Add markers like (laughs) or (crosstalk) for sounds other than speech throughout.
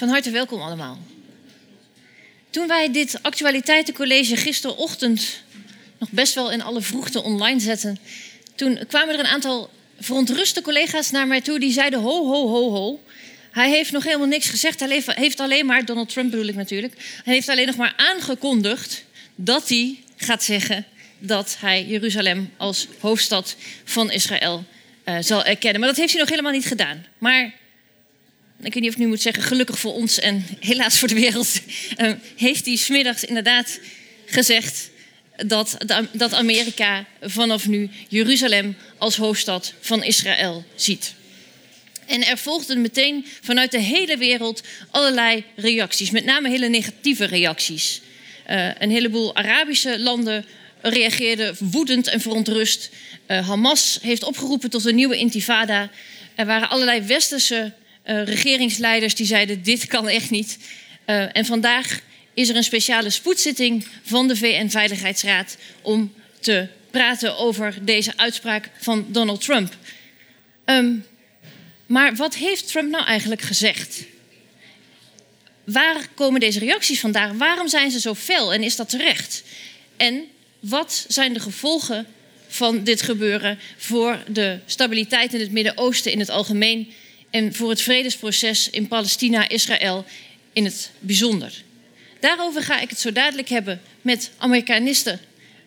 Van harte welkom allemaal. Toen wij dit actualiteitencollege gisterochtend nog best wel in alle vroegte online zetten, toen kwamen er een aantal verontruste collega's naar mij toe die zeiden: ho, ho, ho, ho. Hij heeft nog helemaal niks gezegd. Hij heeft alleen maar, Donald Trump bedoel ik natuurlijk, hij heeft alleen nog maar aangekondigd dat hij gaat zeggen dat hij Jeruzalem als hoofdstad van Israël uh, zal erkennen. Maar dat heeft hij nog helemaal niet gedaan. Maar ik weet niet of ik nu moet zeggen, gelukkig voor ons en helaas voor de wereld, uh, heeft hij smiddags inderdaad gezegd dat, dat Amerika vanaf nu Jeruzalem als hoofdstad van Israël ziet. En er volgden meteen vanuit de hele wereld allerlei reacties, met name hele negatieve reacties. Uh, een heleboel Arabische landen reageerden woedend en verontrust. Uh, Hamas heeft opgeroepen tot een nieuwe intifada. Er waren allerlei westerse uh, regeringsleiders die zeiden: dit kan echt niet. en vandaag is er een speciale spoedzitting van de VN-veiligheidsraad om te praten over deze uitspraak van Donald Trump. Um, maar wat heeft Trump nou eigenlijk gezegd? Waar komen deze reacties vandaan? Waarom zijn ze zo fel en is dat terecht? En wat zijn de gevolgen van dit gebeuren voor de stabiliteit in het Midden-Oosten in het algemeen en voor het vredesproces in Palestina-Israël in het bijzonder? Daarover ga ik het zo dadelijk hebben met Amerikaniste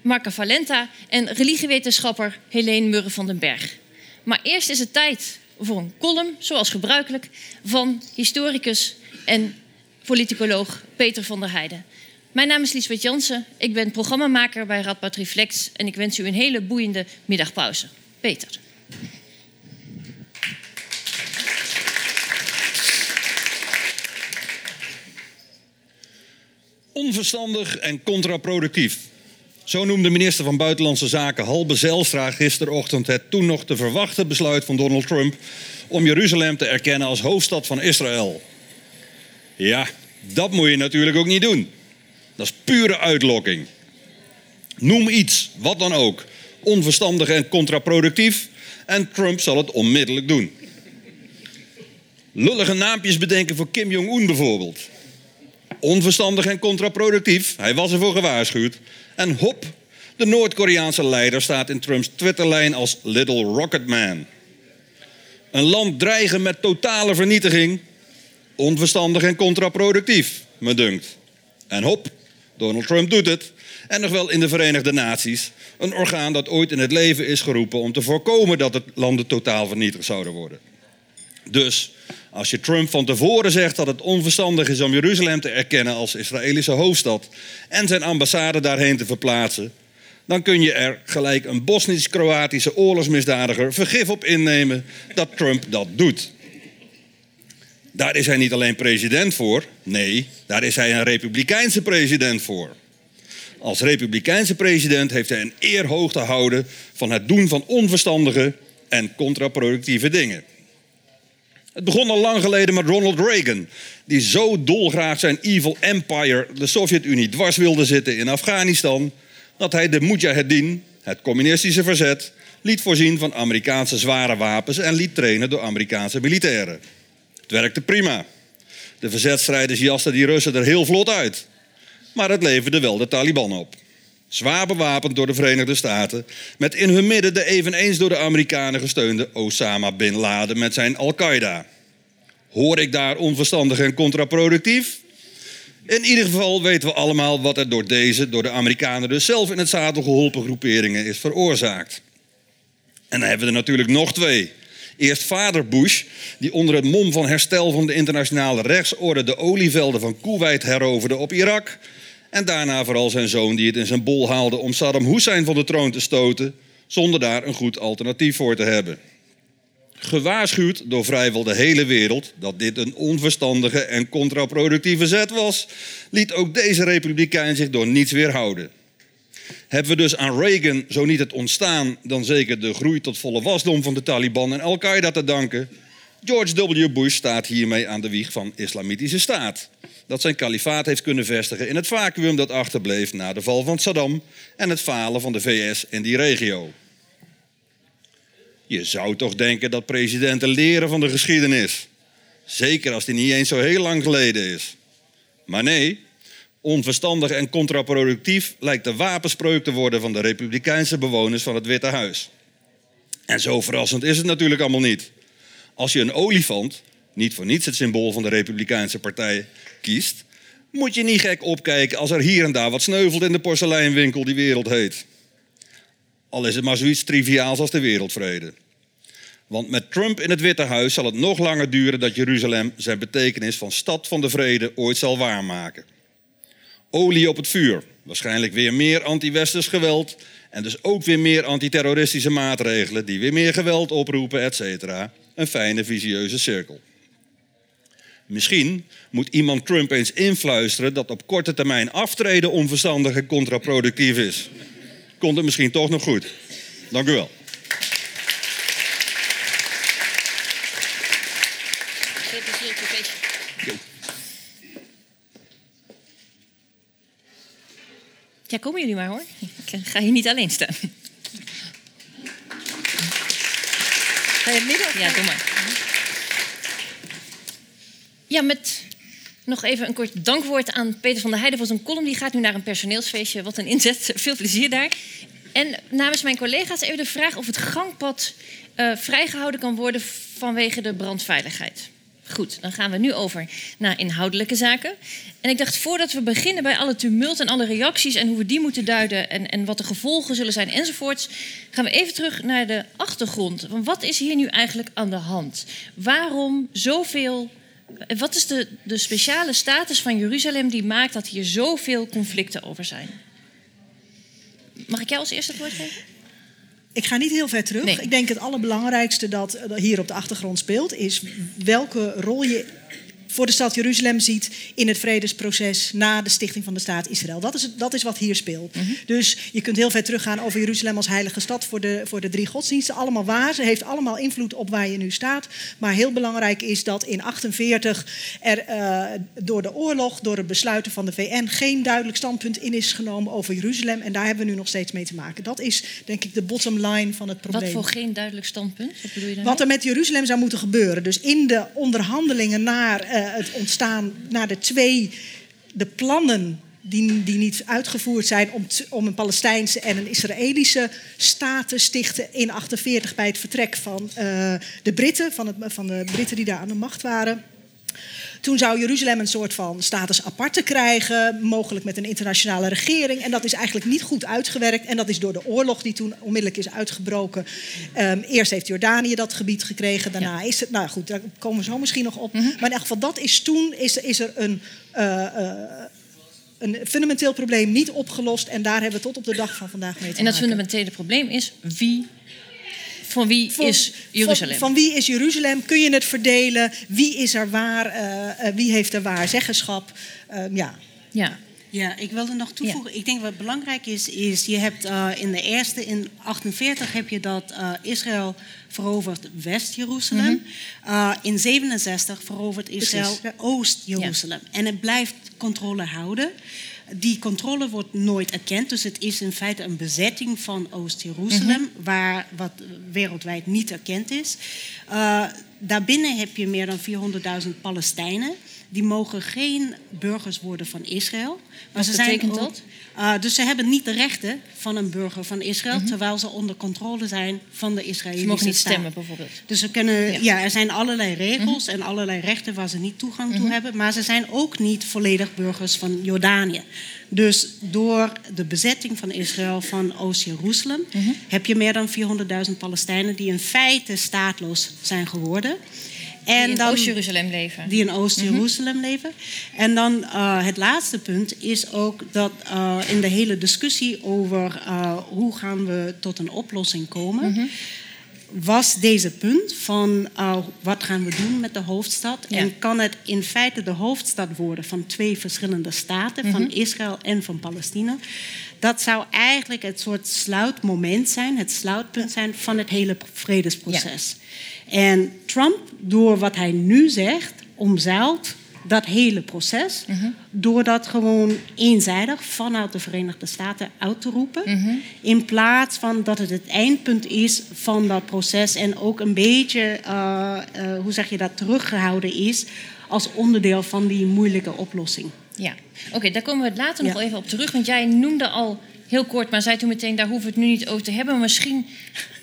Marca Valenta en religiewetenschapper Helene Murren van den Berg. Maar eerst is het tijd voor een column, zoals gebruikelijk, van historicus en politicoloog Peter van der Heijden. Mijn naam is Liesbeth Jansen, ik ben programmamaker bij Radboud Reflex en ik wens u een hele boeiende middagpauze. Peter. Onverstandig en contraproductief. Zo noemde minister van Buitenlandse Zaken Halbe Zelstra gisterochtend het toen nog te verwachten besluit van Donald Trump om Jeruzalem te erkennen als hoofdstad van Israël. Ja, dat moet je natuurlijk ook niet doen. Dat is pure uitlokking. Noem iets, wat dan ook, onverstandig en contraproductief en Trump zal het onmiddellijk doen. Lullige naampjes bedenken voor Kim Jong-un bijvoorbeeld. Onverstandig en contraproductief, hij was ervoor gewaarschuwd. En hop, de Noord-Koreaanse leider staat in Trumps Twitterlijn als Little Rocket Man. Een land dreigen met totale vernietiging. Onverstandig en contraproductief, me dunkt. En hop, Donald Trump doet het. En nog wel in de Verenigde Naties. Een orgaan dat ooit in het leven is geroepen om te voorkomen dat het landen totaal vernietigd zouden worden. Dus als je Trump van tevoren zegt dat het onverstandig is om Jeruzalem te erkennen als Israëlische hoofdstad en zijn ambassade daarheen te verplaatsen, dan kun je er gelijk een Bosnisch-Kroatische oorlogsmisdadiger vergif op innemen dat Trump dat doet. Daar is hij niet alleen president voor, nee, daar is hij een republikeinse president voor. Als republikeinse president heeft hij een eer hoog te houden van het doen van onverstandige en contraproductieve dingen. Het begon al lang geleden met Ronald Reagan, die zo dolgraag zijn evil empire, de Sovjet-Unie, dwars wilde zitten in Afghanistan, dat hij de Mujahedin, het communistische verzet, liet voorzien van Amerikaanse zware wapens en liet trainen door Amerikaanse militairen. Het werkte prima. De verzetstrijders jasten die Russen er heel vlot uit. Maar het leverde wel de Taliban op. Zwaar bewapend door de Verenigde Staten, met in hun midden de eveneens door de Amerikanen gesteunde Osama bin Laden met zijn Al-Qaeda. Hoor ik daar onverstandig en contraproductief? In ieder geval weten we allemaal wat er door deze, door de Amerikanen dus zelf in het zadel geholpen groeperingen is veroorzaakt. En dan hebben we er natuurlijk nog twee. Eerst vader Bush, die onder het mom van herstel van de internationale rechtsorde de olievelden van Kuwait heroverde op Irak. En daarna vooral zijn zoon die het in zijn bol haalde om Saddam Hussein van de troon te stoten, zonder daar een goed alternatief voor te hebben. Gewaarschuwd door vrijwel de hele wereld dat dit een onverstandige en contraproductieve zet was, liet ook deze republikein zich door niets weerhouden. Hebben we dus aan Reagan zo niet het ontstaan, dan zeker de groei tot volle wasdom van de Taliban en Al-Qaeda te danken? George W. Bush staat hiermee aan de wieg van islamitische staat. Dat zijn kalifaat heeft kunnen vestigen in het vacuüm dat achterbleef na de val van Saddam en het falen van de VS in die regio. Je zou toch denken dat presidenten leren van de geschiedenis. Zeker als die niet eens zo heel lang geleden is. Maar nee, onverstandig en contraproductief lijkt de wapenspreuk te worden van de republikeinse bewoners van het Witte Huis. En zo verrassend is het natuurlijk allemaal niet. Als je een olifant, niet voor niets het symbool van de Republikeinse Partij, kiest, moet je niet gek opkijken als er hier en daar wat sneuvelt in de porseleinwinkel die wereld heet. Al is het maar zoiets triviaals als de wereldvrede. Want met Trump in het Witte Huis zal het nog langer duren dat Jeruzalem zijn betekenis van stad van de vrede ooit zal waarmaken. Olie op het vuur, waarschijnlijk weer meer anti-westers geweld en dus ook weer meer antiterroristische maatregelen die weer meer geweld oproepen, et cetera. Een fijne visieuze cirkel. Misschien moet iemand Trump eens influisteren dat op korte termijn aftreden onverstandig en contraproductief is. Komt het misschien toch nog goed. Dank u wel. Ja, komen jullie maar hoor. Ik ga hier niet alleen staan. Ga je het midden? Ja, doe maar. Ja, met nog even een kort dankwoord aan Peter van der Heijden voor zijn column. Die gaat nu naar een personeelsfeestje. Wat een inzet. (laughs) Veel plezier daar. En namens mijn collega's even de vraag of het gangpad uh, vrijgehouden kan worden vanwege de brandveiligheid. Goed, dan gaan we nu over naar inhoudelijke zaken. En ik dacht, voordat we beginnen bij alle tumult en alle reacties en hoe we die moeten duiden en, en wat de gevolgen zullen zijn enzovoorts, gaan we even terug naar de achtergrond. Want wat is hier nu eigenlijk aan de hand? Waarom zoveel. Wat is de, de speciale status van Jeruzalem die maakt dat hier zoveel conflicten over zijn? Mag ik jou als eerste het woord geven? Ik ga niet heel ver terug. Nee. Ik denk het allerbelangrijkste dat hier op de achtergrond speelt, is welke rol je voor de stad Jeruzalem ziet in het vredesproces na de stichting van de staat Israël. Dat is, het, dat is wat hier speelt. Mhm. Dus je kunt heel ver teruggaan over Jeruzalem als heilige stad voor de, voor de drie godsdiensten. Allemaal waar. Ze heeft allemaal invloed op waar je nu staat. Maar heel belangrijk is dat in 48 er eh, door de oorlog, door het besluiten van de VN, geen duidelijk standpunt in is genomen over Jeruzalem. En daar hebben we nu nog steeds mee te maken. Dat is denk ik de bottom line van het probleem. Wat voor geen duidelijk standpunt? Wat bedoel je dan? Wat er met Jeruzalem zou moeten gebeuren. Dus in de onderhandelingen naar eh, het ontstaan, naar de twee, de plannen die, die niet uitgevoerd zijn om, om een Palestijnse en een Israëlische staat te stichten in 1948 bij het vertrek van eh, de Britten, van, het, van de Britten die daar aan de macht waren. Toen zou Jeruzalem een soort van status aparte krijgen, mogelijk met een internationale regering. En dat is eigenlijk niet goed uitgewerkt. En dat is door de oorlog die toen onmiddellijk is uitgebroken. Ehm, eerst heeft Jordanië dat gebied gekregen, daarna is het. Nou goed, daar komen we zo misschien nog op. Maar in elk geval, dat is toen is, is er een. eh, eh, een fundamenteel probleem niet opgelost en daar hebben we tot op de dag van vandaag mee te En dat maken. fundamentele probleem is wie. Van wie Van- is Jeruzalem? Van, van wie is Jeruzalem? Kun je het verdelen? Wie is er waar? eh, eh, wie heeft er waar zeggenschap? Ehm, ja. Ja. Ja, ik wilde nog toevoegen. Ik denk wat belangrijk is, is je hebt eh, in de eerste, in 48 heb je dat eh, Israël verovert West-Jeruzalem. Eh, in 67 verovert Israël ja. Oost-Jeruzalem. En het blijft controle houden. Die controle wordt nooit erkend, dus het is in feite een bezetting van Oost-Jeruzalem, waar wat wereldwijd niet erkend is. Eh, daarbinnen heb je meer dan 400.000 Palestijnen. Die mogen geen burgers worden van Israël. Maar Wat ze zijn betekent ook- dat? Uh, dus ze hebben niet de rechten van een burger van Israël, terwijl ze onder controle zijn van de Israëlische Mhm. Ze mogen niet staat. stemmen, bijvoorbeeld. Dus ze kunnen, Ja. Mhm. ja. er zijn allerlei regels en allerlei rechten waar ze niet toegang toe hebben, maar ze zijn ook niet volledig burgers van Jordanië. Dus door de bezetting van Israël van Oost-Jeruzalem Mhm. heb je meer dan 400.000 Palestijnen die in feite staatloos zijn geworden. Die En in dan- Oost-Jeruzalem leven. die in Oost-Jeruzalem leven. En dan eh, het laatste punt is ook dat eh, in de hele discussie over eh, hoe gaan we tot een oplossing komen, was deze punt van wat gaan we doen met de hoofdstad Ja. en kan het in feite de hoofdstad worden van twee verschillende staten, van Israël en van Palestina. Dat zou eigenlijk het soort sluitmoment zijn, het sluitpunt zijn van het hele vredesproces. En Trump, door wat hij nu zegt, omzeilt dat hele proces. Door dat gewoon eenzijdig vanuit de Verenigde Staten uit te roepen. In plaats van dat het het eindpunt is van dat proces. En ook een beetje, eh, eh, hoe zeg je dat, teruggehouden is als onderdeel van die moeilijke oplossing. Ja, oké, daar komen we later nog Ja. even op terug. Want jij noemde al heel kort, maar zei toen meteen... daar hoeven we het nu niet over te hebben. Maar misschien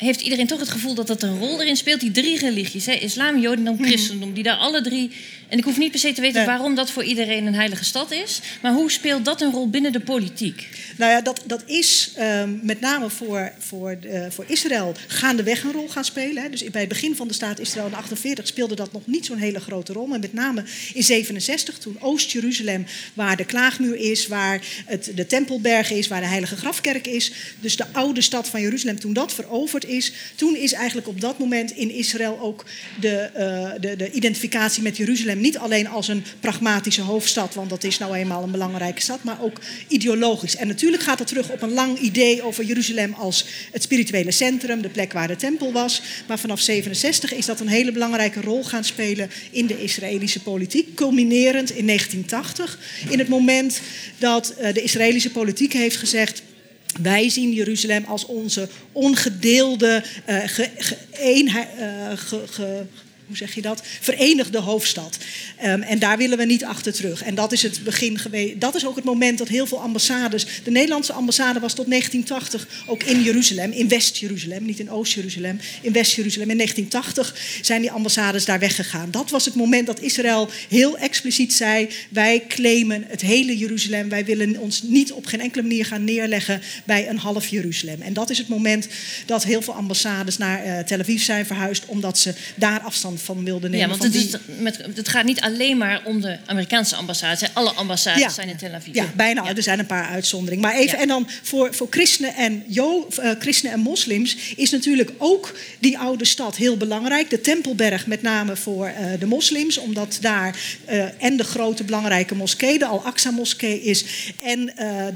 heeft iedereen toch het gevoel dat dat een rol erin speelt. Die drie religies, hè? islam, jodendom, christendom... die daar alle drie... en ik hoef niet per se te weten Nee. waarom dat voor iedereen een heilige stad is... maar hoe speelt dat een rol binnen de politiek? Nou ja, dat, dat is ehm, met name voor, voor, eh, voor Israël gaandeweg een rol gaan spelen. Hè. Dus bij het begin van de staat Israël in 48 speelde dat nog niet zo'n hele grote rol. Maar met name in 67, toen Oost-Jeruzalem, waar de klaagmuur is, waar het, de Tempelberg is, waar de Heilige Grafkerk is. Dus de oude stad van Jeruzalem, toen dat veroverd is, toen is eigenlijk op dat moment in Israël ook de, eh, de, de identificatie met Jeruzalem niet alleen als een pragmatische hoofdstad, want dat is nou eenmaal een belangrijke stad, maar ook ideologisch. En natuurlijk gaat het terug op een lang idee over Jeruzalem als het spirituele centrum, de plek waar de tempel was. Maar vanaf 67 is dat een hele belangrijke rol gaan spelen in de Israëlische politiek, culminerend in 1980, in het moment dat eh, de Israëlische politiek heeft gezegd. Wij zien Jeruzalem als onze ongedeelde, eh, ge, ge- eenheid- eh, ge- ge- hoe zeg je dat? Verenigde hoofdstad. Ehm, en daar willen we niet achter terug. En dat is het begin geweest. Dat is ook het moment dat heel veel ambassades. De Nederlandse ambassade was tot 1980 ook in Jeruzalem, in West-Jeruzalem, niet in Oost-Jeruzalem, in West-Jeruzalem. In 1980 zijn die ambassades daar weggegaan. Dat was het moment dat Israël heel expliciet zei: wij claimen het hele Jeruzalem. Wij willen ons niet op geen enkele manier gaan neerleggen bij een half Jeruzalem. En dat is het moment dat heel veel ambassades naar eh, Tel Aviv zijn verhuisd, omdat ze daar afstand van wilden nemen. Ja, want het, die- met, het gaat niet alleen maar om de Amerikaanse ambassades. Alle ambassades zijn in Tel Aviv. Ja, bijna. Er zijn een paar uitzonderingen. Maar even, Ja. en dan voor, voor christenen, en jo, eh, christenen en moslims is natuurlijk ook die oude stad heel belangrijk. De Tempelberg met name voor eh, de moslims, omdat daar eh, en de grote belangrijke moskee, de Al-Aqsa-moskee is, en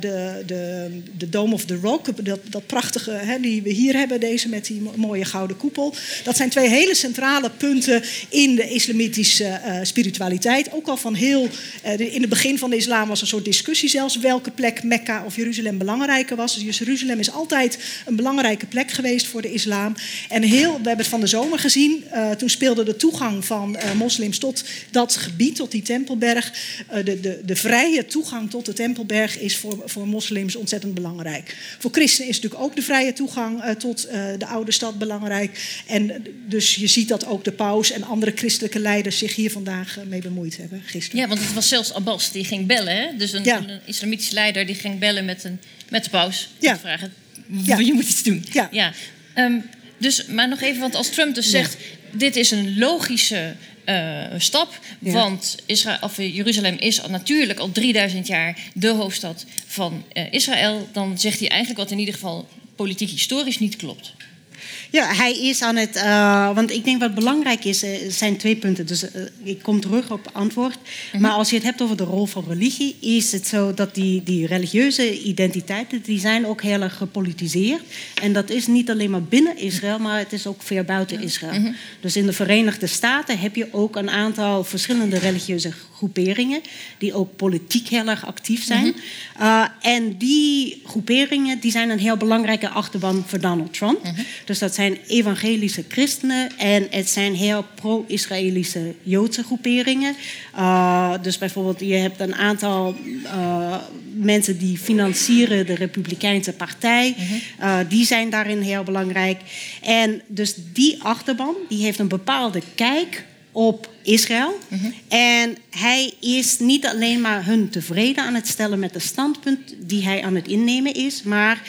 de, de, de Dome of the Rock, dat, dat prachtige hè, die we hier hebben, deze met die mo- mooie gouden koepel. Dat zijn twee hele centrale punten in de islamitische eh, spiritualiteit. Ook al van heel, eh, in het begin van de islam was een soort discussie zelfs welke plek Mekka of Jeruzalem belangrijker was. Dus Jeruzalem is altijd een belangrijke plek geweest voor de islam. En heel, we hebben het van de zomer gezien, eh, toen speelde de toegang van moslims tot dat gebied, tot die Tempelberg. de, de, de vrije toegang tot de Tempelberg is voor, voor moslims ontzettend belangrijk. Voor christenen is natuurlijk ook de vrije toegang tot de oude stad belangrijk. En dus je ziet dat ook de paus en andere christelijke leiders zich hier vandaag eh, mee bemoeid hebben gisteren. Ja, want het was zelfs Abbas die ging bellen. Hè? Dus een, Ja. een islamitische leider die ging bellen met, een, met de paus. Ja. Om te vragen, Ja. je moet iets doen. Ja. Ehm, dus, maar nog even, want als Trump dus Ja. zegt... dit is een logische eh, stap, Ja. want Israël, of, eh, Jeruzalem is al natuurlijk al 3000 jaar de hoofdstad van Israël... dan zegt hij eigenlijk wat in ieder geval politiek historisch niet klopt. Ja, hij is aan het. eh, want ik denk wat belangrijk is, eh, zijn twee punten. Dus eh, ik kom terug op antwoord. Maar als je het hebt over de rol van religie, is het zo dat die, die religieuze identiteiten, die zijn ook heel erg gepolitiseerd. En dat is niet alleen maar binnen Israël, maar het is ook ver buiten Israël. Dus in de Verenigde Staten heb je ook een aantal verschillende religieuze groeperingen, die ook politiek heel erg actief zijn. Uh, en die groeperingen die zijn een heel belangrijke achterban voor Donald Trump. Dus dat zijn evangelische christenen en het zijn heel pro-Israëlische Joodse groeperingen. Uh, dus bijvoorbeeld, je hebt een aantal uh, mensen die financieren de Republikeinse Partij. Uh, die zijn daarin heel belangrijk. En dus die achterban die heeft een bepaalde kijk op Israël. En hij is niet alleen maar hun tevreden aan het stellen met de standpunt die hij aan het innemen is, maar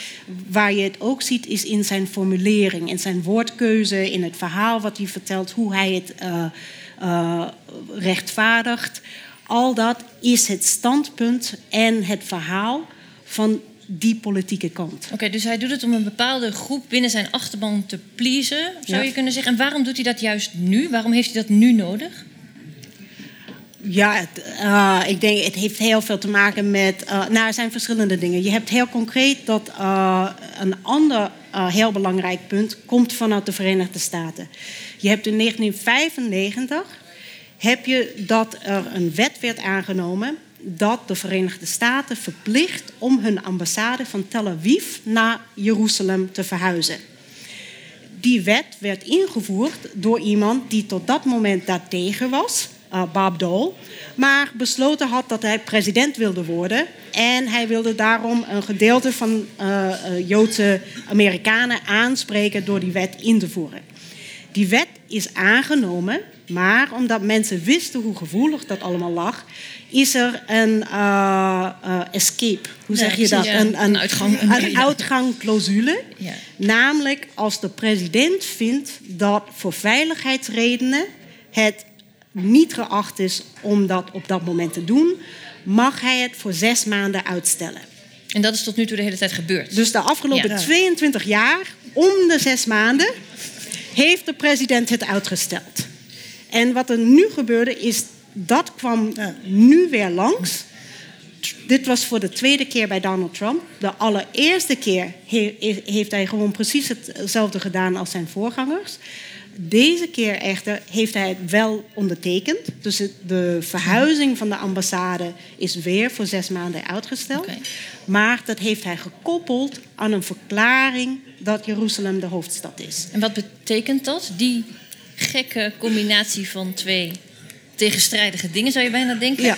waar je het ook ziet is in zijn formulering, in zijn woordkeuze, in het verhaal wat hij vertelt, hoe hij het uh, uh, rechtvaardigt. Al dat is het standpunt en het verhaal van die politieke kant. Oké, okay, dus hij doet het om een bepaalde groep binnen zijn achterban te pleasen, zou Ja. je kunnen zeggen. En waarom doet hij dat juist nu? Waarom heeft hij dat nu nodig? Ja, het, uh, ik denk het heeft heel veel te maken met. Uh, nou, er zijn verschillende dingen. Je hebt heel concreet dat uh, een ander heel belangrijk punt komt vanuit de Verenigde Staten. Je hebt in 1995 heb je dat er een wet werd aangenomen dat de Verenigde Staten verplicht om hun ambassade van Tel Aviv naar Jeruzalem te verhuizen. Die wet werd ingevoerd door iemand die tot dat moment daartegen was, uh, Bob Dole, maar besloten had dat hij president wilde worden. En hij wilde daarom een gedeelte van uh, Joodse Amerikanen aanspreken door die wet in te voeren. Die wet is aangenomen, maar omdat mensen wisten hoe gevoelig dat allemaal lag, is er een uh, uh, escape. Hoe zeg je dat? Ja, een, een, uitgang. Een uitgangclausule. Ja. Namelijk als de president vindt dat voor veiligheidsredenen het niet geacht is om dat op dat moment te doen, mag hij het voor zes maanden uitstellen. En dat is tot nu toe de hele tijd gebeurd. Dus de afgelopen ja. 22 jaar, om de zes maanden, heeft de president het uitgesteld. En wat er nu gebeurde is, dat kwam nu weer langs. Dit was voor de tweede keer bij Donald Trump. De allereerste keer heeft hij gewoon precies hetzelfde gedaan als zijn voorgangers. Deze keer echter heeft hij het wel ondertekend. Dus de verhuizing van de ambassade is weer voor zes maanden uitgesteld. Okay. Maar dat heeft hij gekoppeld aan een verklaring dat Jeruzalem de hoofdstad is. En wat betekent dat? Die gekke combinatie van twee tegenstrijdige dingen, zou je bijna denken? Ja.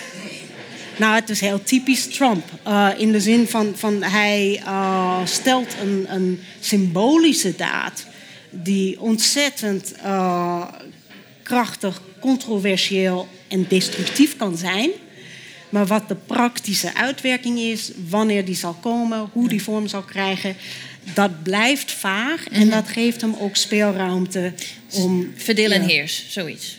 Nou, het is heel typisch Trump. Uh, in de zin van, van hij uh, stelt een, een symbolische daad die ontzettend uh, krachtig, controversieel en destructief kan zijn. Maar wat de praktische uitwerking is, wanneer die zal komen, hoe die vorm zal krijgen, dat blijft vaag. En dat geeft hem ook speelruimte om. Verdeel en heers, zoiets.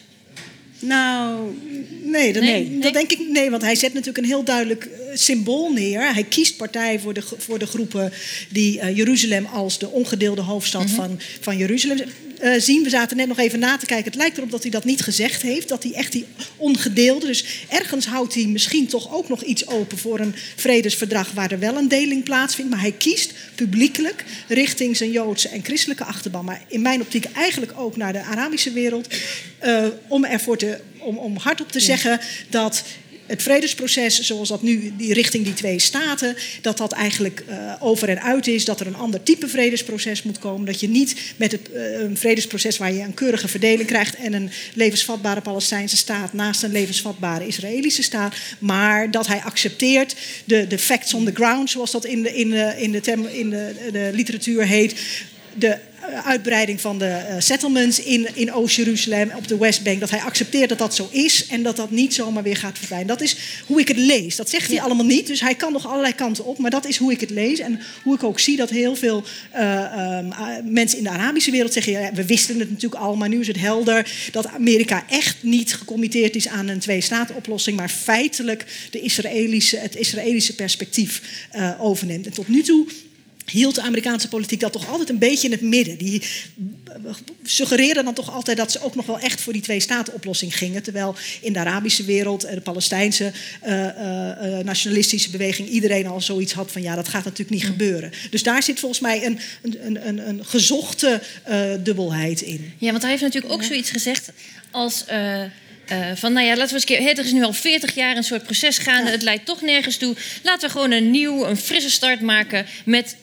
Nou, nee dat, nee, nee, dat denk ik nee, want hij zet natuurlijk een heel duidelijk uh, symbool neer. Hij kiest partij voor de, voor de groepen die uh, Jeruzalem als de ongedeelde hoofdstad mm -hmm. van, van Jeruzalem uh, zien. We zaten net nog even na te kijken. Het lijkt erop dat hij dat niet gezegd heeft. Dat hij echt die ongedeelde. Dus ergens houdt hij misschien toch ook nog iets open voor een vredesverdrag waar er wel een deling plaatsvindt. Maar hij kiest publiekelijk richting zijn Joodse en christelijke achterban. Maar in mijn optiek eigenlijk ook naar de Arabische wereld. Uh, om ervoor te. Om, om hardop te zeggen dat het vredesproces, zoals dat nu die richting die twee staten, dat dat eigenlijk uh, over en uit is, dat er een ander type vredesproces moet komen. Dat je niet met het, uh, een vredesproces waar je een keurige verdeling krijgt en een levensvatbare Palestijnse staat naast een levensvatbare Israëlische staat, maar dat hij accepteert de, de facts on the ground, zoals dat in de, in de, in de, in de, de literatuur heet. De uitbreiding van de uh, settlements in, in Oost-Jeruzalem, op de Westbank, dat hij accepteert dat dat zo is en dat dat niet zomaar weer gaat verdwijnen. Dat is hoe ik het lees. Dat zegt hij allemaal niet, dus hij kan nog allerlei kanten op, maar dat is hoe ik het lees en hoe ik ook zie dat heel veel uh, um, mensen in de Arabische wereld zeggen, ja, we wisten het natuurlijk al, maar nu is het helder dat Amerika echt niet gecommitteerd is aan een twee-staten-oplossing, maar feitelijk de Israëlische, het Israëlische perspectief uh, overneemt. En tot nu toe hield de Amerikaanse politiek dat toch altijd een beetje in het midden. Die suggereerden dan toch altijd dat ze ook nog wel echt voor die twee-staten-oplossing gingen. Terwijl in de Arabische wereld, de Palestijnse uh, uh, nationalistische beweging, iedereen al zoiets had van ja, dat gaat natuurlijk niet gebeuren. Dus daar zit volgens mij een, een, een, een gezochte uh, dubbelheid in. Ja, want hij heeft natuurlijk ook zoiets gezegd als. Uh, van nou ja, laten we eens keer. er is nu al 40 jaar een soort proces gaande. Ja. Het leidt toch nergens toe. Laten we gewoon een nieuw, een frisse start maken met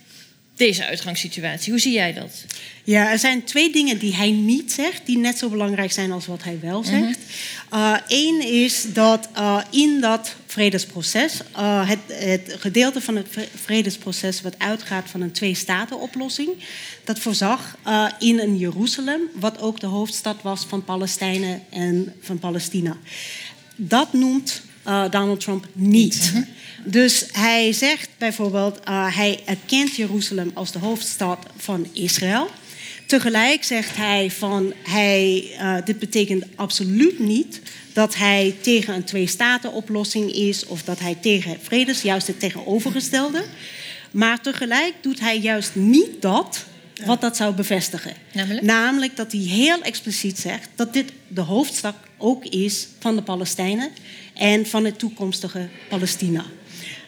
deze uitgangssituatie. Hoe zie jij dat? Ja, er zijn twee dingen die hij niet zegt, die net zo belangrijk zijn als wat hij wel zegt. Eén uh, is dat uh, in dat vredesproces, uh, het, het, gedeelte van het vredesproces wat uitgaat van een twee-staten-oplossing, dat voorzag in een Jeruzalem, wat ook de hoofdstad was van Palestijnen en van Palestina. Dat noemt Donald Trump niet. -huh. Dus hij zegt bijvoorbeeld, uh, hij erkent Jeruzalem als de hoofdstad van Israël. Tegelijk zegt hij van, hij, uh, dit betekent absoluut niet dat hij tegen een twee-staten-oplossing is of dat hij tegen vrede is, juist het tegenovergestelde. Maar tegelijk doet hij juist niet dat wat dat zou bevestigen. Namelijk? Namelijk dat hij heel expliciet zegt dat dit de hoofdstad ook is van de Palestijnen en van het toekomstige Palestina.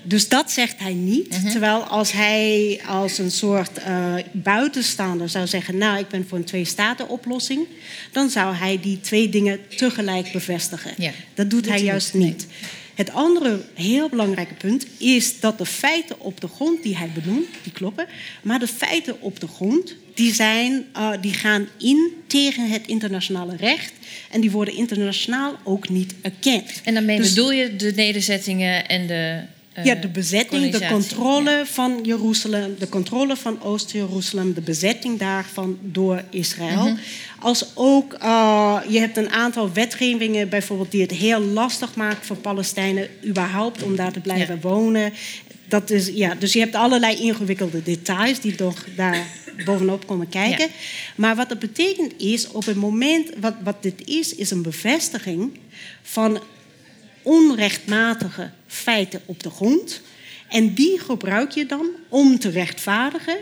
Dus dat zegt hij niet. Mhm. Terwijl als hij als een soort eh, buitenstaander zou zeggen... nou, ik ben voor een twee-staten-oplossing... dan zou hij die twee dingen tegelijk bevestigen. Ja. Dat doet Doet hij juist niet. Het andere heel belangrijke punt is dat de feiten op de grond die hij benoemt, die kloppen. Maar de feiten op de grond, die, zijn, eh, die gaan in tegen het internationale recht. En die worden internationaal ook niet erkend. En daarmee Dus- bedoel je de nederzettingen en de. Eh, ja, de bezetting, de controle van Jeruzalem, de controle van Oost-Jeruzalem, de bezetting daarvan door Israël. Mhm. Als ook, eh, je hebt een aantal wetgevingen bijvoorbeeld die het heel lastig maakt voor Palestijnen überhaupt om daar te blijven Ja. wonen. Dat is, ja, dus je hebt allerlei ingewikkelde details die toch daar bovenop komen kijken. Ja. Maar wat dat betekent is, op het moment, wat, wat dit is, is een bevestiging van onrechtmatige feiten op de grond. En die gebruik je dan om te rechtvaardigen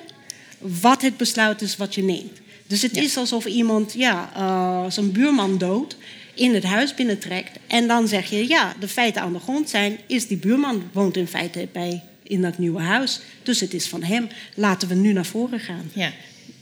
wat het besluit is wat je neemt. Dus het Ja. is alsof iemand ja, eh, zijn buurman dood in het huis binnentrekt. En dan zeg je, ja, de feiten aan de grond zijn... is die buurman woont in feite bij, in dat nieuwe huis. Dus het is van hem. Laten we nu naar voren gaan. Ja,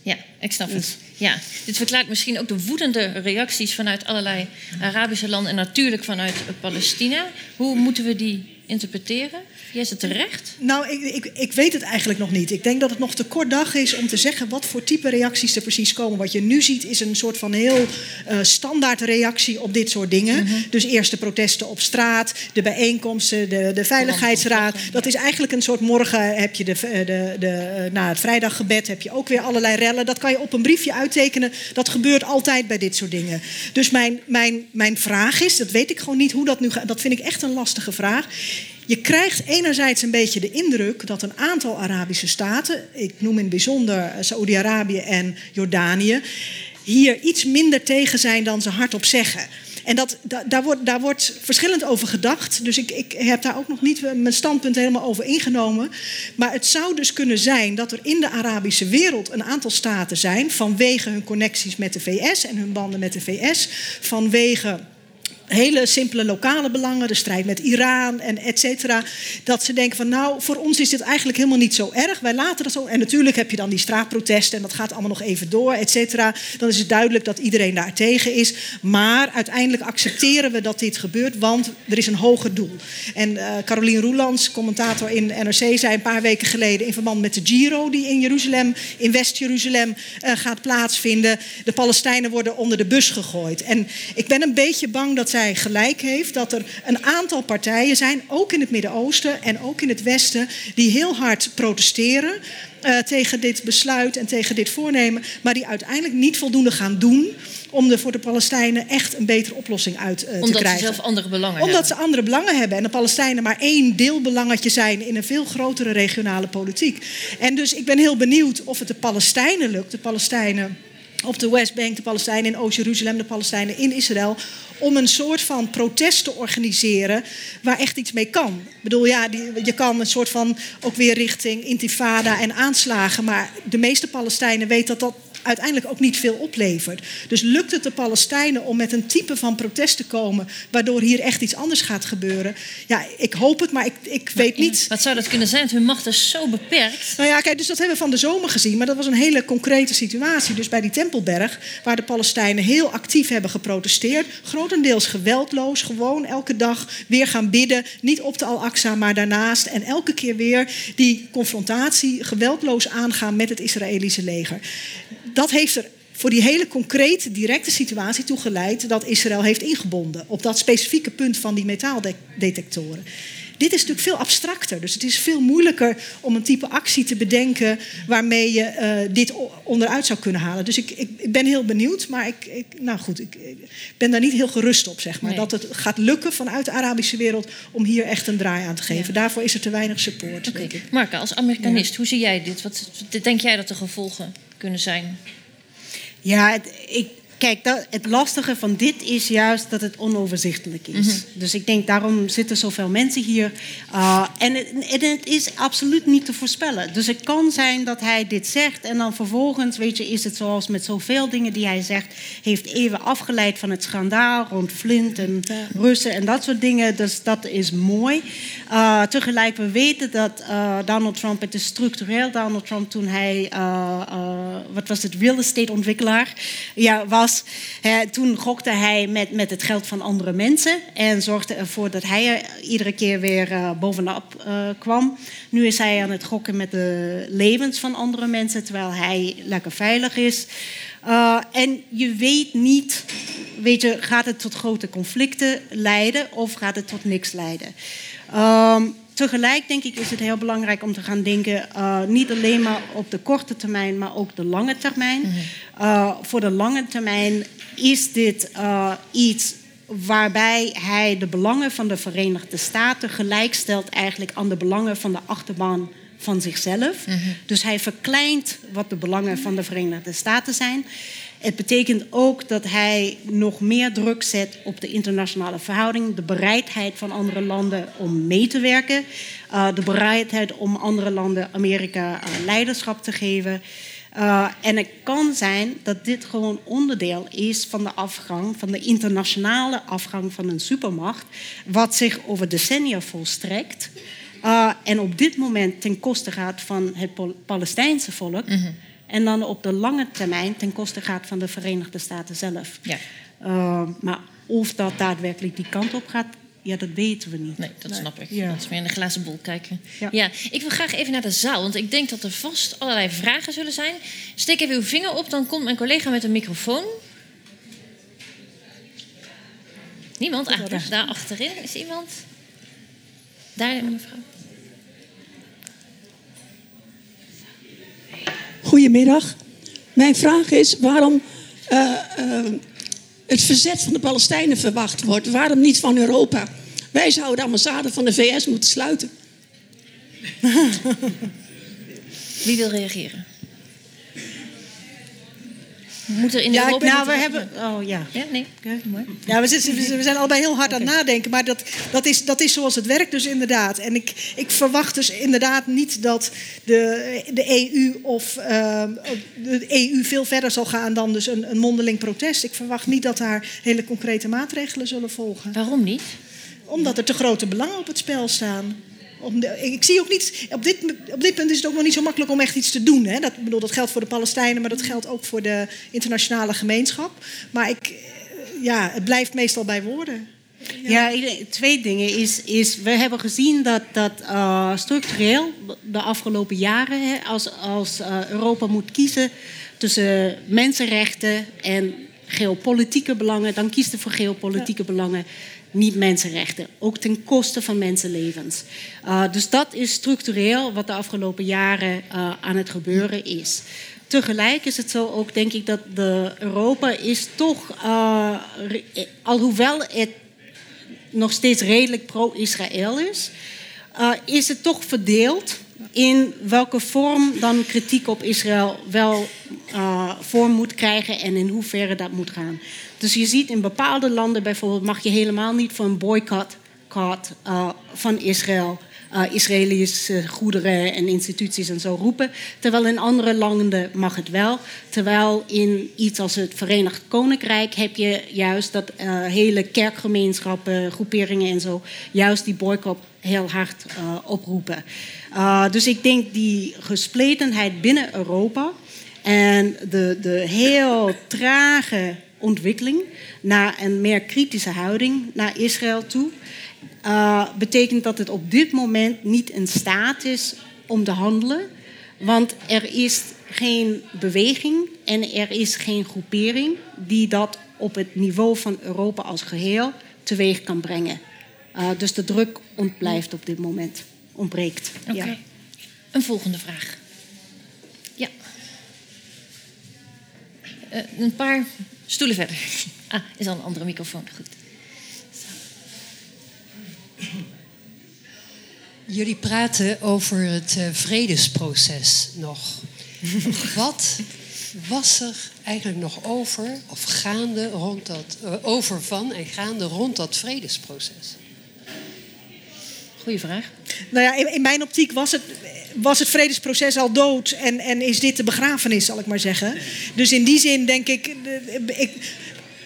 ja ik snap Dus- het. Ja. Dit verklaart misschien ook de woedende reacties vanuit allerlei Arabische landen en natuurlijk vanuit Palestina. Hoe moeten we die interpreteren? Jij zit terecht. Nou, ik, ik, ik weet het eigenlijk nog niet. Ik denk dat het nog te kort dag is om te zeggen wat voor type reacties er precies komen. Wat je nu ziet is een soort van heel eh, standaard reactie op dit soort dingen. Dus eerst de protesten op straat, de bijeenkomsten, de, de Veiligheidsraad. Dat is eigenlijk een soort morgen heb je de, de, de, de, na het vrijdaggebed heb je ook weer allerlei rellen. Dat kan je op een briefje uittekenen. Dat gebeurt altijd bij dit soort dingen. Dus mijn, mijn, mijn vraag is, dat weet ik gewoon niet hoe dat nu gaat. Dat vind ik echt een lastige vraag. Je krijgt enerzijds een beetje de indruk dat een aantal Arabische staten, ik noem in het bijzonder eh, Saoedi-Arabië en Jordanië, hier iets minder tegen zijn dan ze hardop zeggen. En dat, da- daar, wordt, daar wordt verschillend over gedacht. Dus ik, ik heb daar ook nog niet mijn standpunt helemaal over ingenomen. Maar het zou dus kunnen zijn dat er in de Arabische wereld een aantal staten zijn, vanwege hun connecties met de VS en hun banden met de VS, vanwege hele simpele lokale belangen, de strijd met Iran en et cetera. Dat ze denken van nou, voor ons is dit eigenlijk helemaal niet zo erg. Wij laten dat zo. En natuurlijk heb je dan die straatprotesten en dat gaat allemaal nog even door, et cetera. Dan is het duidelijk dat iedereen daar tegen is. Maar uiteindelijk accepteren we dat dit gebeurt, want er is een hoger doel. En eh Carolien Roelands, commentator in NRC, zei een paar weken geleden in verband met de Giro die in Jeruzalem, in West-Jeruzalem eh, gaat plaatsvinden. De Palestijnen worden onder de bus gegooid. En ik ben een beetje bang dat zij gelijk heeft dat er een aantal partijen zijn, ook in het Midden-Oosten en ook in het Westen, die heel hard protesteren eh, tegen dit besluit en tegen dit voornemen, maar die uiteindelijk niet voldoende gaan doen om er voor de Palestijnen echt een betere oplossing uit eh, te Omdat ze krijgen. zelf andere belangen Omdat hebben. ze andere belangen hebben en de Palestijnen maar één deelbelangetje zijn in een veel grotere regionale politiek. En dus ik ben heel benieuwd of het de Palestijnen lukt, de Palestijnen op de Westbank, de Palestijnen in Oost-Jeruzalem, de Palestijnen in Israël, om een soort van protest te organiseren waar echt iets mee kan. Ik bedoel, ja, die, je kan een soort van ook weer richting intifada en aanslagen, maar de meeste Palestijnen weten dat dat uiteindelijk ook niet veel oplevert. Dus lukt het de Palestijnen om met een type van protest te komen, waardoor hier echt iets anders gaat gebeuren? Ja, ik hoop het, maar ik, ik weet niet. Wat zou dat kunnen zijn? Hun macht is zo beperkt. Nou ja, kijk, dus dat hebben we van de zomer gezien. Maar dat was een hele concrete situatie. Dus bij die Tempelberg, waar de Palestijnen heel actief hebben geprotesteerd. Grotendeels geweldloos, gewoon elke dag weer gaan bidden. Niet op de Al-Aqsa, maar daarnaast. En elke keer weer die confrontatie geweldloos aangaan met het Israëlische leger. Dat heeft er voor die hele concrete, directe situatie toe geleid dat Israël heeft ingebonden op dat specifieke punt van die metaaldetectoren. Dit is natuurlijk veel abstracter, dus het is veel moeilijker om een type actie te bedenken waarmee je eh, dit onderuit zou kunnen halen. Dus ik, ik, ik ben heel benieuwd, maar ik, ik, nou goed, ik, ben daar niet heel gerust op, zeg maar. Nee. Dat het gaat lukken vanuit de Arabische wereld om hier echt een draai aan te geven. Daarvoor is er te weinig support, ik. Marka, als Amerikanist, hoe zie jij dit? Wat denk jij dat de gevolgen kunnen zijn? Ja, het- ik, kijk, dat, het lastige van dit is juist dat het onoverzichtelijk is. Mhm. Dus ik denk daarom zitten zoveel mensen hier. Uh, en, het, en, het, is absoluut niet te voorspellen. Dus het kan zijn dat hij dit zegt en dan vervolgens, weet je, is het zoals met zoveel dingen die hij zegt, heeft even afgeleid van het schandaal rond Flint en Russen en dat soort dingen. Dus dat is mooi. Uh, tegelijk, we weten dat uh, Donald Trump, het is structureel Donald Trump toen hij, wat was het, real estate ontwikkelaar ja, was. Toen gokte hij met, met het geld van andere mensen en zorgde ervoor dat hij er iedere keer weer uh, bovenop uh, kwam. Nu is hij aan het gokken met de levens van andere mensen terwijl hij lekker veilig is. Uh, en je weet niet, weet je, gaat het tot grote conflicten leiden of gaat het tot niks leiden? Um, tegelijk denk ik is het heel belangrijk om te gaan denken, niet alleen maar op de korte termijn, maar ook de lange termijn. -hmm. Uh, voor de lange termijn is dit uh, iets waarbij hij de belangen van de Verenigde Staten gelijkstelt eigenlijk aan de belangen van de achterban van zichzelf. Mm -hmm. Dus hij verkleint wat de belangen van de Verenigde Staten zijn. Het betekent ook dat hij nog meer druk zet op de internationale verhouding, de bereidheid van andere landen om mee te werken, uh, de bereidheid om andere landen Amerika uh, leiderschap te geven. Uh, en het kan zijn dat dit gewoon onderdeel is van de afgang, van de internationale afgang van een supermacht, wat zich over decennia volstrekt. Uh, en op dit moment ten koste gaat van het Palestijnse volk. Mm -hmm. En dan op de lange termijn ten koste gaat van de Verenigde Staten zelf. Ja. Uh, maar of dat daadwerkelijk die kant op gaat, ja, dat weten we niet. Nee, dat snap ik. Ja. Dat is meer in de glazen bol kijken. Ja. ja. ik wil graag even naar de zaal, want ik denk dat er vast allerlei vragen zullen zijn. Steek even uw vinger op, dan komt mijn collega met een microfoon. Niemand? Ah, daar, daar achterin is iemand. Daar, mevrouw. Goedemiddag. Mijn vraag is waarom uh, uh, het verzet van de Palestijnen verwacht wordt. Waarom niet van Europa? Wij zouden de ambassade van de VS moeten sluiten. Wie wil reageren? Moet er in ja, Europa... nou, we hebben... Oh, ja. Ja, nee. Mooi. Ja, we, zitten, we zijn allebei heel hard okay. aan het nadenken. Maar dat, dat, is, dat is zoals het werkt dus inderdaad. En ik, ik verwacht dus inderdaad niet dat de, de EU of uh, de EU veel verder zal gaan dan dus een, een mondeling protest. Ik verwacht niet dat daar hele concrete maatregelen zullen volgen. Waarom niet? Omdat er te grote belangen op het spel staan. Ik zie ook niet, op dit, op dit punt is het ook nog niet zo makkelijk om echt iets te doen. Hè? Dat, bedoel, dat geldt voor de Palestijnen, maar dat geldt ook voor de internationale gemeenschap. Maar ik, ja, het blijft meestal bij woorden. Ja, ja twee dingen. Is, is, we hebben gezien dat, dat uh, structureel de afgelopen jaren, hè, als, als uh, Europa moet kiezen tussen mensenrechten en geopolitieke belangen, dan kiest het voor geopolitieke ja. belangen niet mensenrechten. Ook ten koste van mensenlevens. Uh, dus dat is structureel wat de afgelopen jaren uh, aan het gebeuren is. Tegelijk is het zo ook, denk ik, dat de Europa is toch, uh, alhoewel het nog steeds redelijk pro-Israël is, is het toch verdeeld in welke vorm dan kritiek op Israël wel vorm moet krijgen en in hoeverre dat moet gaan. Dus je ziet in bepaalde landen bijvoorbeeld mag je helemaal niet voor een boycott uh, van Israël. Uh, Israëlische goederen en instituties en zo roepen. Terwijl in andere landen mag het wel. Terwijl in iets als het Verenigd Koninkrijk heb je juist dat uh, hele kerkgemeenschappen, groeperingen en zo, juist die boycott heel hard oproepen. Dus ik denk die gespletenheid binnen Europa en de, de heel trage ontwikkeling naar een meer kritische houding naar Israël toe, uh, betekent dat het op dit moment niet in staat is om te handelen. Want er is geen beweging en er is geen groepering die dat op het niveau van Europa als geheel teweeg kan brengen. Uh, dus de druk ontblijft op dit moment, ontbreekt. Okay. Ja. Een volgende vraag. Ja. Uh, een paar stoelen verder. Ah, is al een andere microfoon. Goed. Jullie praten over het uh, vredesproces nog. (laughs) Wat was er eigenlijk nog over, of gaande rond dat, uh, over van en gaande rond dat vredesproces? Goeie vraag. Nou ja, in, in, mijn optiek was het, was het vredesproces al dood en, en is dit de begrafenis, zal ik maar zeggen. Dus in die zin denk ik, ik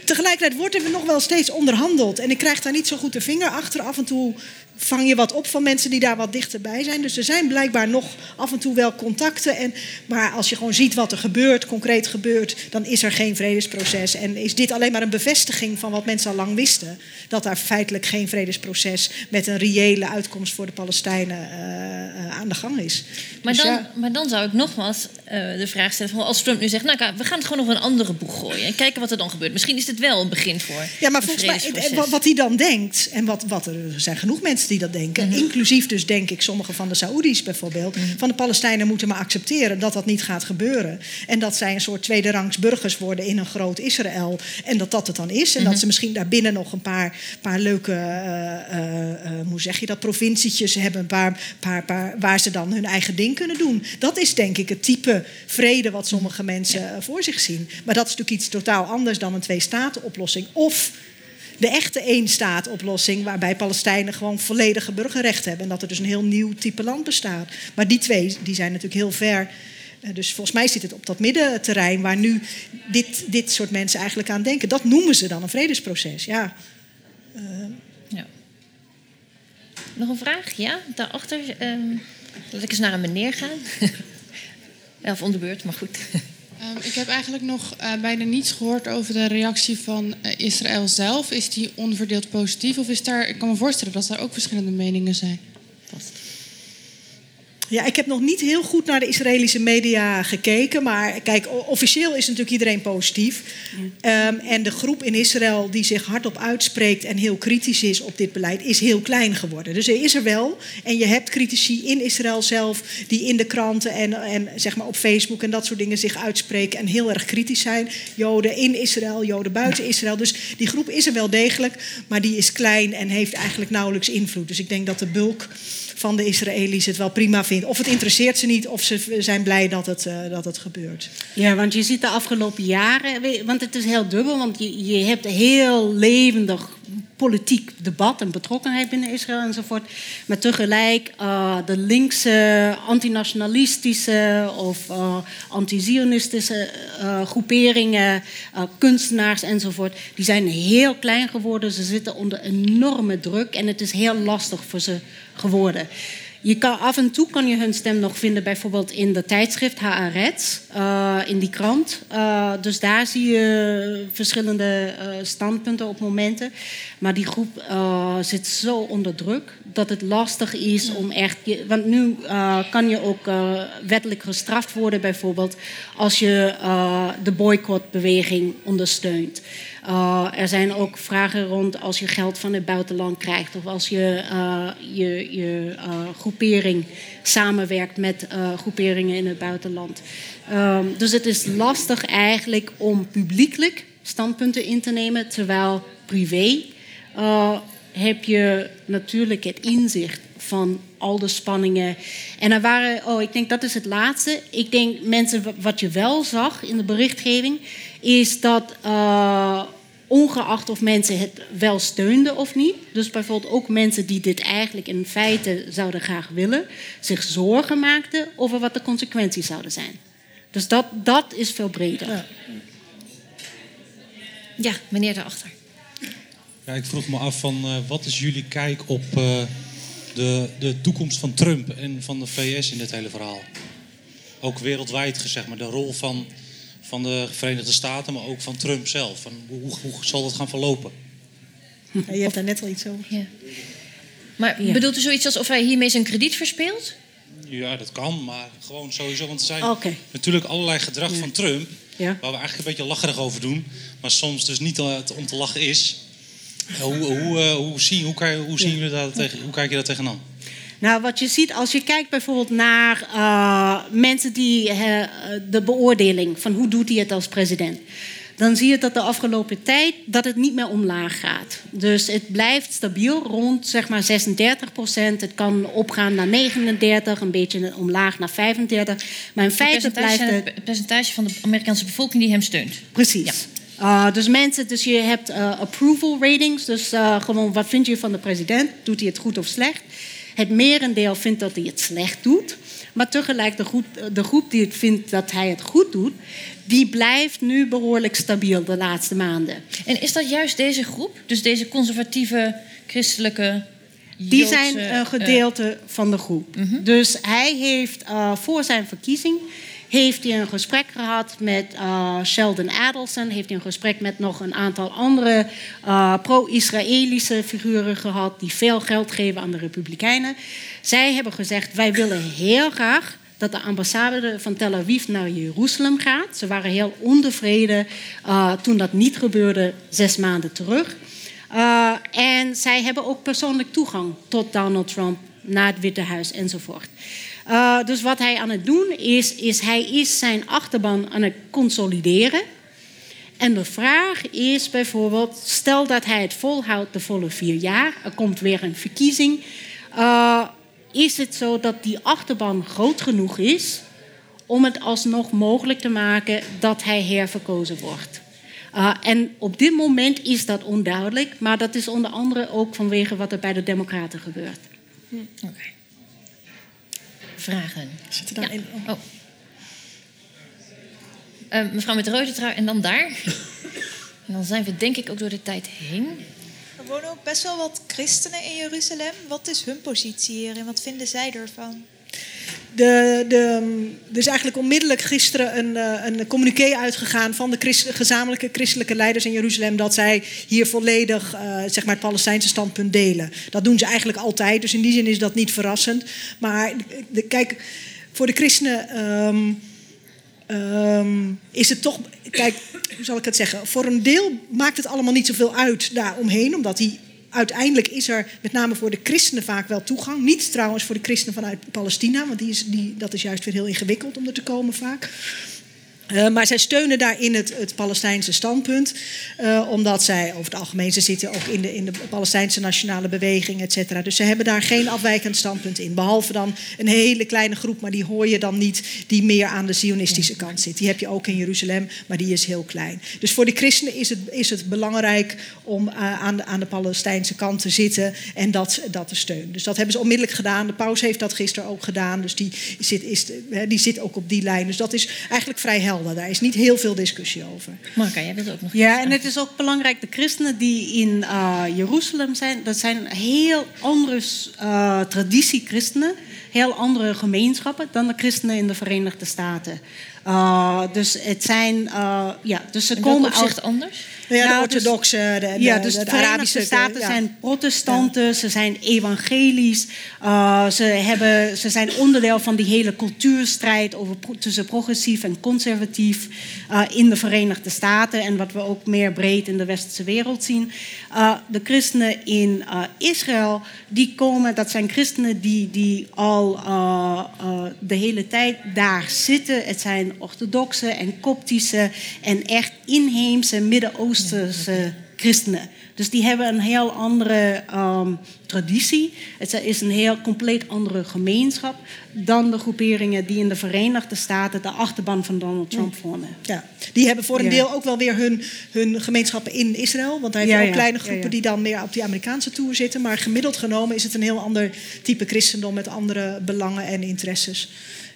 tegelijkertijd wordt er nog wel steeds onderhandeld. En ik krijg daar niet zo goed de vinger achter. Af en toe vang je wat op van mensen die daar wat dichterbij zijn. Dus er zijn blijkbaar nog af en toe wel contacten. En, maar als je gewoon ziet wat er gebeurt, concreet gebeurt, dan is er geen vredesproces. En is dit alleen maar een bevestiging van wat mensen al lang wisten: dat daar feitelijk geen vredesproces met een reële uitkomst voor de Palestijnen uh, aan de gang is. Maar, dus dan, ja. maar dan zou ik nogmaals uh, de vraag stellen: van als Trump nu zegt, nou, we gaan het gewoon nog een andere boeg gooien en kijken wat er dan gebeurt. Misschien is dit wel een begin voor. Ja, maar volgens mij, wat, wat hij dan denkt, en wat, wat er zijn genoeg mensen die dat denken. Mhm. Inclusief dus denk ik sommige van de Saoedi's bijvoorbeeld. Mhm. Van de Palestijnen moeten maar accepteren dat dat niet gaat gebeuren. En dat zij een soort tweederangs burgers worden in een groot Israël. En dat dat het dan is. En dat mhm. ze misschien daarbinnen nog een paar, paar leuke, uh, hoe zeg je dat, provincietjes hebben. Een paar, paar, paar, waar ze dan hun eigen ding kunnen doen. Dat is denk ik het type vrede wat sommige mensen voor zich zien. Maar dat is natuurlijk iets totaal anders dan een twee-staten-oplossing. Of de echte eenstaatoplossing, waarbij Palestijnen gewoon volledige burgerrechten hebben. En dat er dus een heel nieuw type land bestaat. Maar die twee die zijn natuurlijk heel ver. Eh, dus volgens mij zit het op dat middenterrein waar nu dit, dit soort mensen eigenlijk aan denken. Dat noemen ze dan een vredesproces. Ja. Uh. ja. Nog een vraag? Ja, daarachter. Um, laat ik eens naar een meneer gaan. (laughs) of om de beurt, maar goed. Um, ik heb eigenlijk nog uh, bijna niets gehoord over de reactie van uh, Israël zelf. Is die onverdeeld positief of is daar, ik kan me voorstellen dat er ook verschillende meningen zijn? Ja, ik heb nog niet heel goed naar de Israëlische media gekeken. Maar kijk, officieel is natuurlijk iedereen positief. Ja. Um, en de groep in Israël die zich hardop uitspreekt en heel kritisch is op dit beleid, is heel klein geworden. Dus er is er wel. En je hebt critici in Israël zelf die in de kranten en, en zeg maar op Facebook en dat soort dingen zich uitspreken en heel erg kritisch zijn. Joden in Israël, Joden buiten Israël. Dus die groep is er wel degelijk, maar die is klein en heeft eigenlijk nauwelijks invloed. Dus ik denk dat de bulk van de Israëli's het wel prima vindt. Of het interesseert ze niet, of ze zijn blij dat het, uh, dat het gebeurt. Ja, want je ziet de afgelopen jaren, want het is heel dubbel, want je, je hebt heel levendig politiek debat en betrokkenheid binnen Israël enzovoort. Maar tegelijk uh, de linkse, antinationalistische of uh, anti-Zionistische uh, groeperingen, kunstenaars enzovoort, die zijn heel klein geworden. Ze zitten onder enorme druk en het is heel lastig voor ze geworden. Je kan, af en toe kan je hun stem nog vinden, bijvoorbeeld in de tijdschrift Haaretz, uh, in die krant. Uh, dus daar zie je verschillende uh, standpunten op momenten. Maar die groep zit zo onder druk dat het lastig is om echt. Want nu kan je ook wettelijk gestraft worden, bijvoorbeeld, als je de boycottbeweging ondersteunt. Uh, er zijn ook vragen rond als je geld van het buitenland krijgt of als je uh, je, je uh, groepering samenwerkt met groeperingen in het buitenland. Um, dus het is lastig eigenlijk om publiekelijk standpunten in te nemen, terwijl privé heb je natuurlijk het inzicht van al de spanningen. En er waren, oh, ik denk dat is het laatste. Ik denk mensen, wat je wel zag in de berichtgeving, is dat ongeacht of mensen het wel steunden of niet. Dus bijvoorbeeld ook mensen die dit eigenlijk in feite zouden graag willen, zich zorgen maakten over wat de consequenties zouden zijn. Dus dat, dat is veel breder. Ja, ja meneer daarachter. Ja, ik vroeg me af van uh, wat is jullie kijk op uh, de, de toekomst van Trump en van de VS in dit hele verhaal? Ook wereldwijd gezegd, maar de rol van van de Verenigde Staten, maar ook van Trump zelf. Van hoe, hoe zal dat gaan verlopen? Ja, je hebt daar net al iets over. Ja. Maar bedoelt u zoiets als of hij hiermee zijn krediet verspeelt? Ja, dat kan, maar gewoon sowieso. Want er zijn natuurlijk allerlei gedrag van Trump... waar we eigenlijk een beetje lacherig over doen... maar soms dus niet om te lachen is. Hoe, hoe, uh, hoe, zie, hoe, kan, hoe, zien we dat tegen, hoe kijk je daar tegenaan? Nou, wat je ziet als je kijkt bijvoorbeeld naar uh, mensen die uh, de beoordeling van hoe doet hij het als president. dan zie je dat de afgelopen tijd dat het niet meer omlaag gaat. Dus het blijft stabiel rond zeg maar 36 procent. Het kan opgaan naar 39, een beetje omlaag naar 35. Maar in feite blijft het... het percentage van de Amerikaanse bevolking die hem steunt. Precies. Uh, dus mensen, dus je hebt uh, approval ratings. Dus uh, gewoon, wat vind je van de president? Doet hij het goed of slecht? Het merendeel vindt dat hij het slecht doet. Maar tegelijk de groep, de groep die het vindt dat hij het goed doet... die blijft nu behoorlijk stabiel de laatste maanden. En is dat juist deze groep? Dus deze conservatieve, christelijke... Die zijn een gedeelte van de groep. Dus hij heeft voor zijn verkiezing heeft hij een gesprek gehad met uh, Sheldon Adelson. Heeft hij een gesprek met nog een aantal andere uh, pro-Israëlische figuren gehad... die veel geld geven aan de Republikeinen. Zij hebben gezegd, wij willen heel graag dat de ambassade van Tel Aviv naar Jeruzalem gaat. Ze waren heel ontevreden uh, toen dat niet gebeurde zes maanden terug. En zij hebben ook persoonlijk toegang tot Donald Trump naar het Witte Huis enzovoort. Uh, dus wat hij aan het doen is, is hij is zijn achterban aan het consolideren. En de vraag is bijvoorbeeld, stel dat hij het volhoudt de volle vier jaar, er komt weer een verkiezing. Uh, is het zo dat die achterban groot genoeg is om het alsnog mogelijk te maken dat hij herverkozen wordt? Uh, en op dit moment is dat onduidelijk, maar dat is onder andere ook vanwege wat er bij de Democraten gebeurt. Hm. Oké. Okay. Vragen? Zit er ja. in? Oh. Uh, mevrouw met de rode trui en dan daar. (laughs) en dan zijn we denk ik ook door de tijd heen. Er wonen ook best wel wat christenen in Jeruzalem. Wat is hun positie hier en wat vinden zij ervan? De, de, er is eigenlijk onmiddellijk gisteren een, een communiqué uitgegaan van de gezamenlijke christelijke leiders in Jeruzalem dat zij hier volledig uh, zeg maar het Palestijnse standpunt delen. Dat doen ze eigenlijk altijd, dus in die zin is dat niet verrassend. Maar de, kijk, voor de christenen um, um, is het toch. Kijk, hoe zal ik het zeggen? Voor een deel maakt het allemaal niet zoveel uit daaromheen, omdat die uiteindelijk is er met name voor de christenen vaak wel toegang. Niet trouwens voor de christenen vanuit Palestina, want die is, die, dat is juist weer heel ingewikkeld om er te komen vaak. Uh, maar zij steunen daarin het, het Palestijnse standpunt, uh, omdat zij over het algemeen, ze zitten ook in de, in de Palestijnse nationale beweging, et cetera. Dus ze hebben daar geen afwijkend standpunt in. Behalve dan een hele kleine groep, maar die hoor je dan niet, die meer aan de Zionistische kant zit. Die heb je ook in Jeruzalem, maar die is heel klein. Dus voor de christenen is het, is het belangrijk om uh, aan, de, aan de Palestijnse kant te zitten en dat, dat te steunen. Dus dat hebben ze onmiddellijk gedaan. De paus heeft dat gisteren ook gedaan, dus die zit, is, die zit ook op die lijn. Dus dat is eigenlijk vrij helder. Daar is niet heel veel discussie over. Marka, jij wilt ook nog Ja, en het is ook belangrijk, de christenen die in uh, Jeruzalem zijn, dat zijn heel andere uh, traditie-christenen, heel andere gemeenschappen dan de christenen in de Verenigde Staten. Uh, dus het zijn, ja, dus ze in komen uit anders. Ja, de nou, orthodoxe, de, de, ja, dus de, de, de Arabische Staten ja. zijn protestanten, ze zijn evangelisch. Uh, ze, hebben, ze zijn onderdeel van die hele cultuurstrijd over, tussen progressief en conservatief uh, in de Verenigde Staten. En wat we ook meer breed in de westerse wereld zien. Uh, de christenen in Israël, die komen, dat zijn christenen die, die al de hele tijd daar zitten. Het zijn orthodoxe en koptische en echt inheemse Midden-Oosterse christenen. Dus die hebben een heel andere um, traditie. Het is een heel compleet andere gemeenschap dan de groeperingen die in de Verenigde Staten de achterban van Donald Trump vormen. Ja, die hebben voor een ja. deel ook wel weer hun, hun gemeenschappen in Israël. Want hij heeft Ja, ook ja. kleine groepen Ja, ja. die dan meer op die Amerikaanse tour zitten. Maar gemiddeld genomen is het een heel ander type christendom met andere belangen en interesses.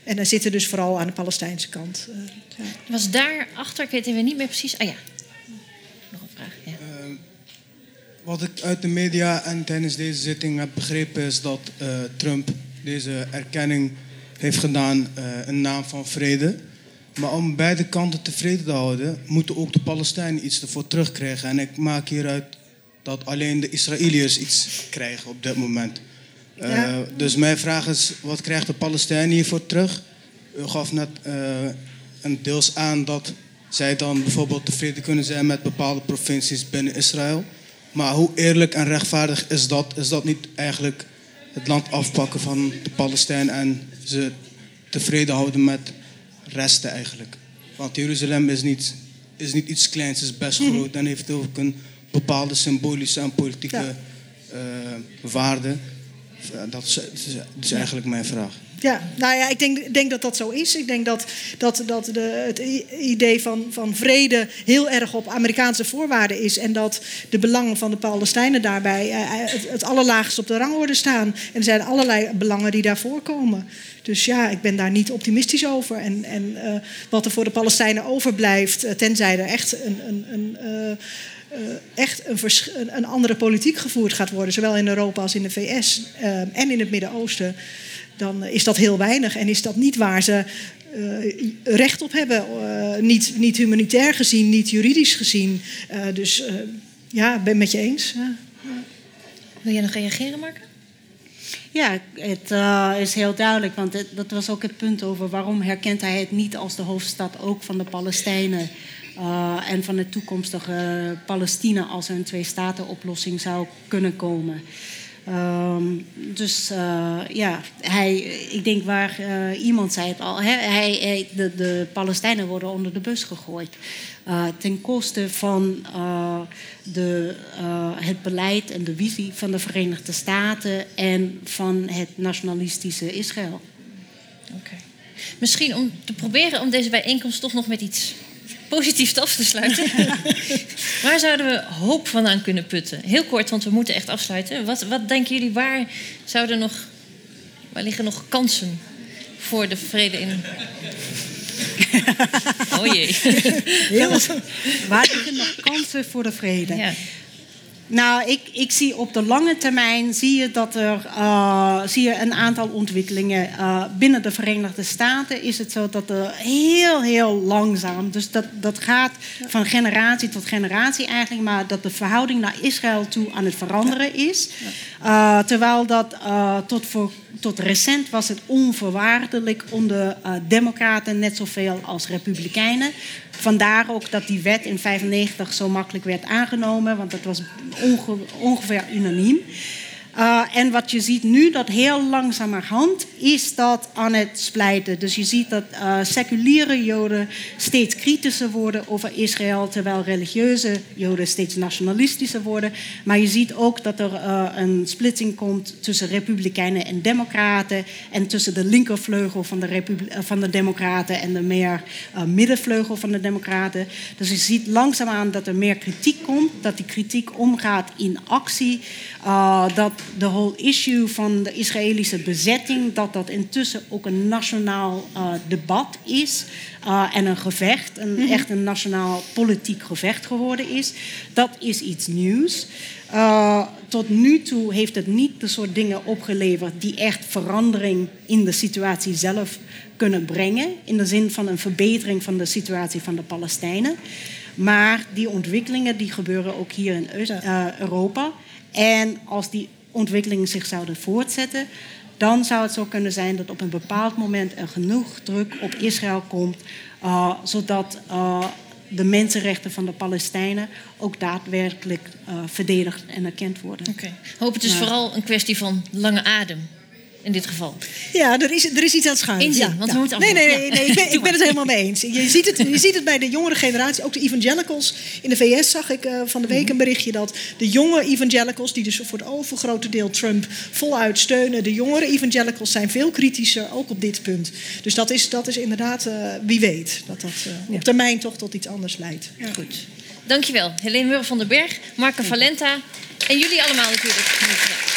En dan zitten dus vooral aan de Palestijnse kant. Uh, ja. Was daar achter, ik weet even niet meer precies. Ah ja, wat ik uit de media en tijdens deze zitting heb begrepen is dat uh, Trump deze erkenning heeft gedaan uh, in naam van vrede. Maar om beide kanten tevreden te houden, moeten ook de Palestijnen iets ervoor terugkrijgen. En ik maak hieruit dat alleen de Israëliërs iets krijgen op dit moment. Uh, ja. Dus mijn vraag is, wat krijgt de Palestijnen hiervoor terug? U gaf net een deels aan dat zij dan bijvoorbeeld tevreden kunnen zijn met bepaalde provincies binnen Israël. Maar hoe eerlijk en rechtvaardig is dat? Is dat niet eigenlijk het land afpakken van de Palestijnen en ze tevreden houden met resten eigenlijk? Want Jeruzalem is niet is niet iets kleins, is best Mhm. groot. En heeft ook een bepaalde symbolische en politieke Ja. eh, waarde. Eh, Dat is, dat is- eigenlijk mijn vraag. Ja, nou ja, ik denk, denk dat dat zo is. Ik denk dat, dat, dat de, het idee van, van vrede heel erg op Amerikaanse voorwaarden is. En dat de belangen van de Palestijnen daarbij eh, het, het allerlaagst op de rangorde staan. En er zijn allerlei belangen die daarvoor komen. Dus ja, ik ben daar niet optimistisch over. En, en eh, wat er voor de Palestijnen overblijft, eh, tenzij er echt een. een, een eh, eh, echt een, een, andere politiek gevoerd gaat worden, zowel in Europa als in de VS eh, en in het Midden-Oosten, dan is dat heel weinig. En is dat niet waar ze eh, recht op hebben. Eh, niet, niet humanitair gezien, niet juridisch gezien. Eh, dus eh, ja, ik ben het met je eens. Ja. Wil jij nog reageren, Mark? Ja, het eh, is heel duidelijk, want het- dat was ook het punt over waarom herkent hij het niet als de hoofdstad ook van de Palestijnen eh, en van de toekomstige Palestina als een twee-staten-oplossing zou kunnen komen. Ehm, dus eh, ja, hij, ik denk waar eh, iemand zei het al, hij, de, de Palestijnen worden onder de bus gegooid. Ten koste van de, het beleid en de visie van de Verenigde Staten en van het nationalistische Israël. Oké. Misschien om te proberen om deze bijeenkomst toch nog met iets positiefs af te sluiten. (laughs) waar zouden we hoop vandaan kunnen putten? Heel kort, want we moeten echt afsluiten. Wat, wat denken jullie, waar, zouden nog, waar liggen nog kansen voor de vrede in... (laughs) Oh jee. Heel, waar liggen nog kansen voor de vrede? Ja. Nou, ik, ik zie op de lange termijn zie je dat er eh, zie je een aantal ontwikkelingen. Eh, binnen de Verenigde Staten is het zo dat er heel, heel langzaam, dus dat, dat gaat van generatie tot generatie eigenlijk, maar dat de verhouding naar Israël toe aan het veranderen is. Eh, terwijl dat tot, voor, tot recent was het onvoorwaardelijk onder democraten net zoveel als republikeinen. Vandaar ook dat die wet in 95 zo makkelijk werd aangenomen, want dat was onge- ongeveer unaniem. Uh, en wat je ziet nu, dat heel langzamerhand is dat aan het splijten. Dus je ziet dat uh, seculiere Joden steeds kritischer worden over Israël, terwijl religieuze Joden steeds nationalistischer worden. Maar je ziet ook dat er uh, een splitsing komt tussen Republikeinen en Democraten en tussen de linkervleugel van de, van de Democraten en de meer middenvleugel van de Democraten. Dus je ziet langzaamaan dat er meer kritiek komt, dat die kritiek omgaat in actie. Dat de whole issue van de Israëlische bezetting, dat dat intussen ook een nationaal uh, debat is uh, en een gevecht, een, mm -hmm. echt een nationaal politiek gevecht geworden is. Dat is iets nieuws. Uh, tot nu toe heeft het niet de soort dingen opgeleverd die echt verandering in de situatie zelf kunnen brengen, in de zin van een verbetering van de situatie van de Palestijnen. Maar die ontwikkelingen die gebeuren ook hier in Europa. En als die ontwikkelingen zich zouden voortzetten, dan zou het zo kunnen zijn dat op een bepaald moment er genoeg druk op Israël komt, uh, zodat uh, de mensenrechten van de Palestijnen ook daadwerkelijk uh, verdedigd en erkend worden. Oké. Okay. Hoop het is vooral een kwestie van lange adem. In dit geval. Ja, er is, er is iets aan het schuiven. Ja, want we moeten Nee, nee, nee, nee, ik ben, (laughs) ik ben het helemaal mee eens. Je ziet het, je ziet het bij de jongere generatie, ook de evangelicals. In de VS zag ik uh, van de week een berichtje dat de jonge evangelicals, die dus voor het overgrote deel Trump voluit steunen, de jongere evangelicals zijn veel kritischer, ook op dit punt. Dus dat is, dat is inderdaad, uh, wie weet, dat dat uh, op termijn toch tot iets anders leidt. Ja. Goed. Dankjewel, Helene Murren van den Berg, Marco Valenta en jullie allemaal natuurlijk.